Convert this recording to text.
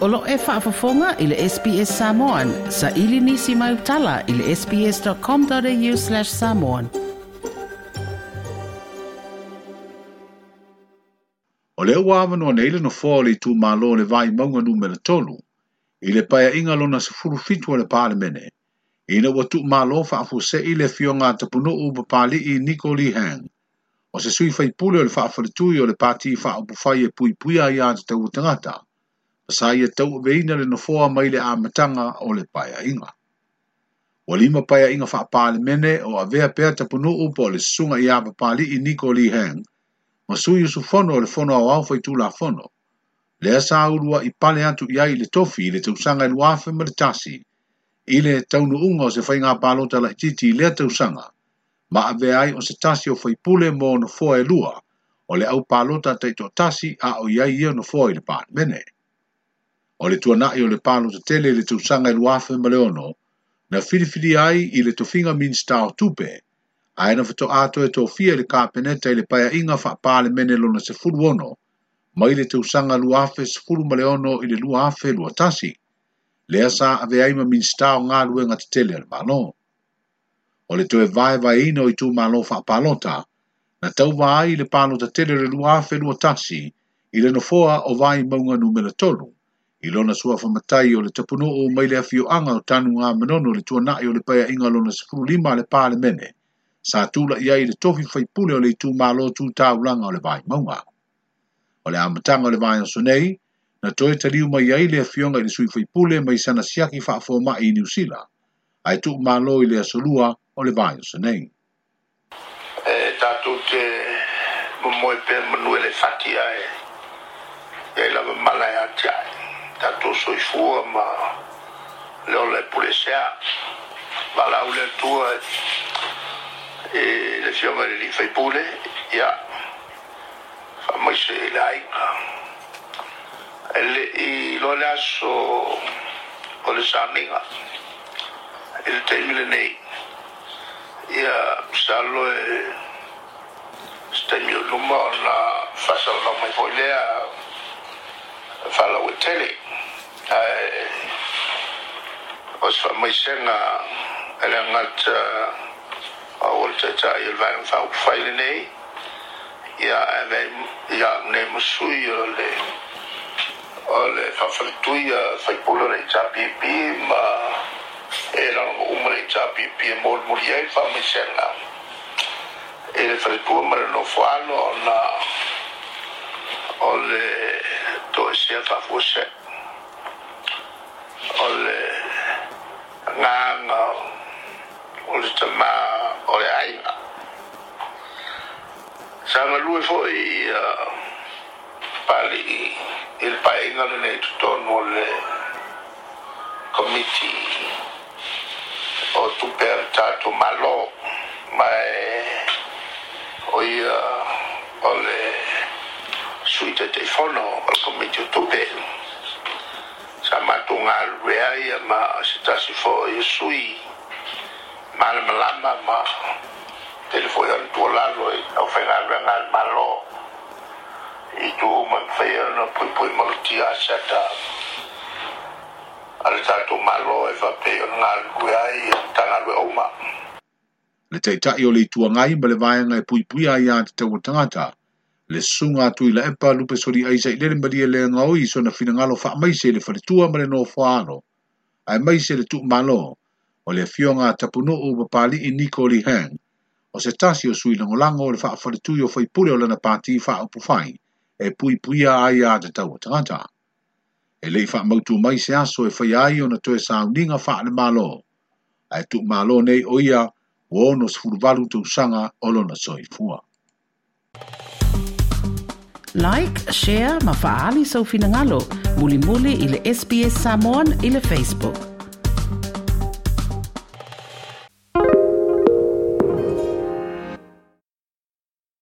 Olo e whaafafonga i le SPS Samoan. Sa ili nisi mai utala i le sps.com.au slash samoan. O leo wawano an eile no fōa li tū mālo le vai maunga nu mele tolu. I le paya inga lona sa furu fitu le pāle mene. I na watu mālo whaafu se i le fio ngā tapuno u pāli i Nicole Hang. O se sui fai pule o le whaafaritui o le pāti i whaapu fai e pui pui a i ātata utangataa. sa ia veina le nofoa mai le amatanga o le inga. O lima paeaʻiga mene o avea pea ta punu o le apa iā i niko Heng, ma sui su fono le fono au fai fono. lea sa urua i pale antu i ai le tofi i le tausanga i luafe ma le tasi i le unga o se faigā palota laʻitiiti i lea tausanga, ma avea ai o se tasi o pule mo nofoa e lua o le au palota tasi a o i ai ia nofoa i le mene o le tuanaʻi o le palo te tele le tausaga i e luafe ma leono, na filifili ai i le tofiga minstao tupe ena fato ato e tofia i le kapeneta i le paeaʻiga mene lona sefulu ono i le tausaga luafe furu ma leono i le luafe lua tasi lea sa ave ai ma ngā luenga te tele le malo o le toe vaevaeina ino i fa faapalota na tau ai i le palo te tele le luafe luatasi, tasi i le nofoa o maunga numela tolu i lona sua whamatai o le tapuno o mai le afio anga o tanu ngā manono le tua nae o le paya inga lona sifuru lima le pāle mene. Sa tūla i ai le tofi whaipule o le tū mālo tū tāulanga o le vai maunga. O le amatanga o le vai sonei, na toe taliu mai ai le afionga i le sui whaipule mai sana siaki whaafo ma i New Sila. Ai tū mālo i le asolua o le vai sonei. E, tātou te mumoe pē manuele fatia e, e lama malaya tia e. tanto sui fuochi, ma non le polizia, ma là le tue e le giovani li fai pure, ja, fa mai se laica. E lo lascio con le saminga, il temile nei, ja, stallo e stemio l'umor, la faccio la mai poi lea, fa la tele. o se faamaisega e le agata ao le taitai o le vaega faaupufai lenei ia ia nei masui o le o le faafalituia faipula lei tapipi ma e lalogo uma lei tapipi e molimuli ai le faamaisega i le faletua ma le nofoalo na o le toesea faafuasea E le tama o le aiga sagalue foʻi ia paalii i le paiga lenei totonu o le komiti o tupea le tatou malo mae o ia o le suita teifono o le komiti o tupe sa matugalue ai ma se tasi foʻi e sui mala mala ma ma telefon yang tua lalu itu fengal fengal malo itu mengfair na pun pun mesti asa ta ada satu malo eva peon ngal kuai e tangan we oma le te ta ioli tua ngai ma le vai ngai e pui pui ai ya te tau tangata le sunga tu ila epa lupe sori aisa i lele mbadia le ngau i sona fina ngalo faa maise le fale tua ma le no faano ai maise le tuk maloo o le fionga tapunu o bapali i Nicole Hang, o se tasi o sui nongo lango o le faa faritui o fai o lana pati faa upu fai, e pui pui a ai a te tau atangata. E lei faa mautu mai se aso e fai ai o na toe sa uninga faa le malo, a e tuk malo nei o ia o ono sfurvalu tau sanga o lona soi fua. Like, share, mafaali sa so ufinangalo, muli muli ili SBS Samoan ili Facebook.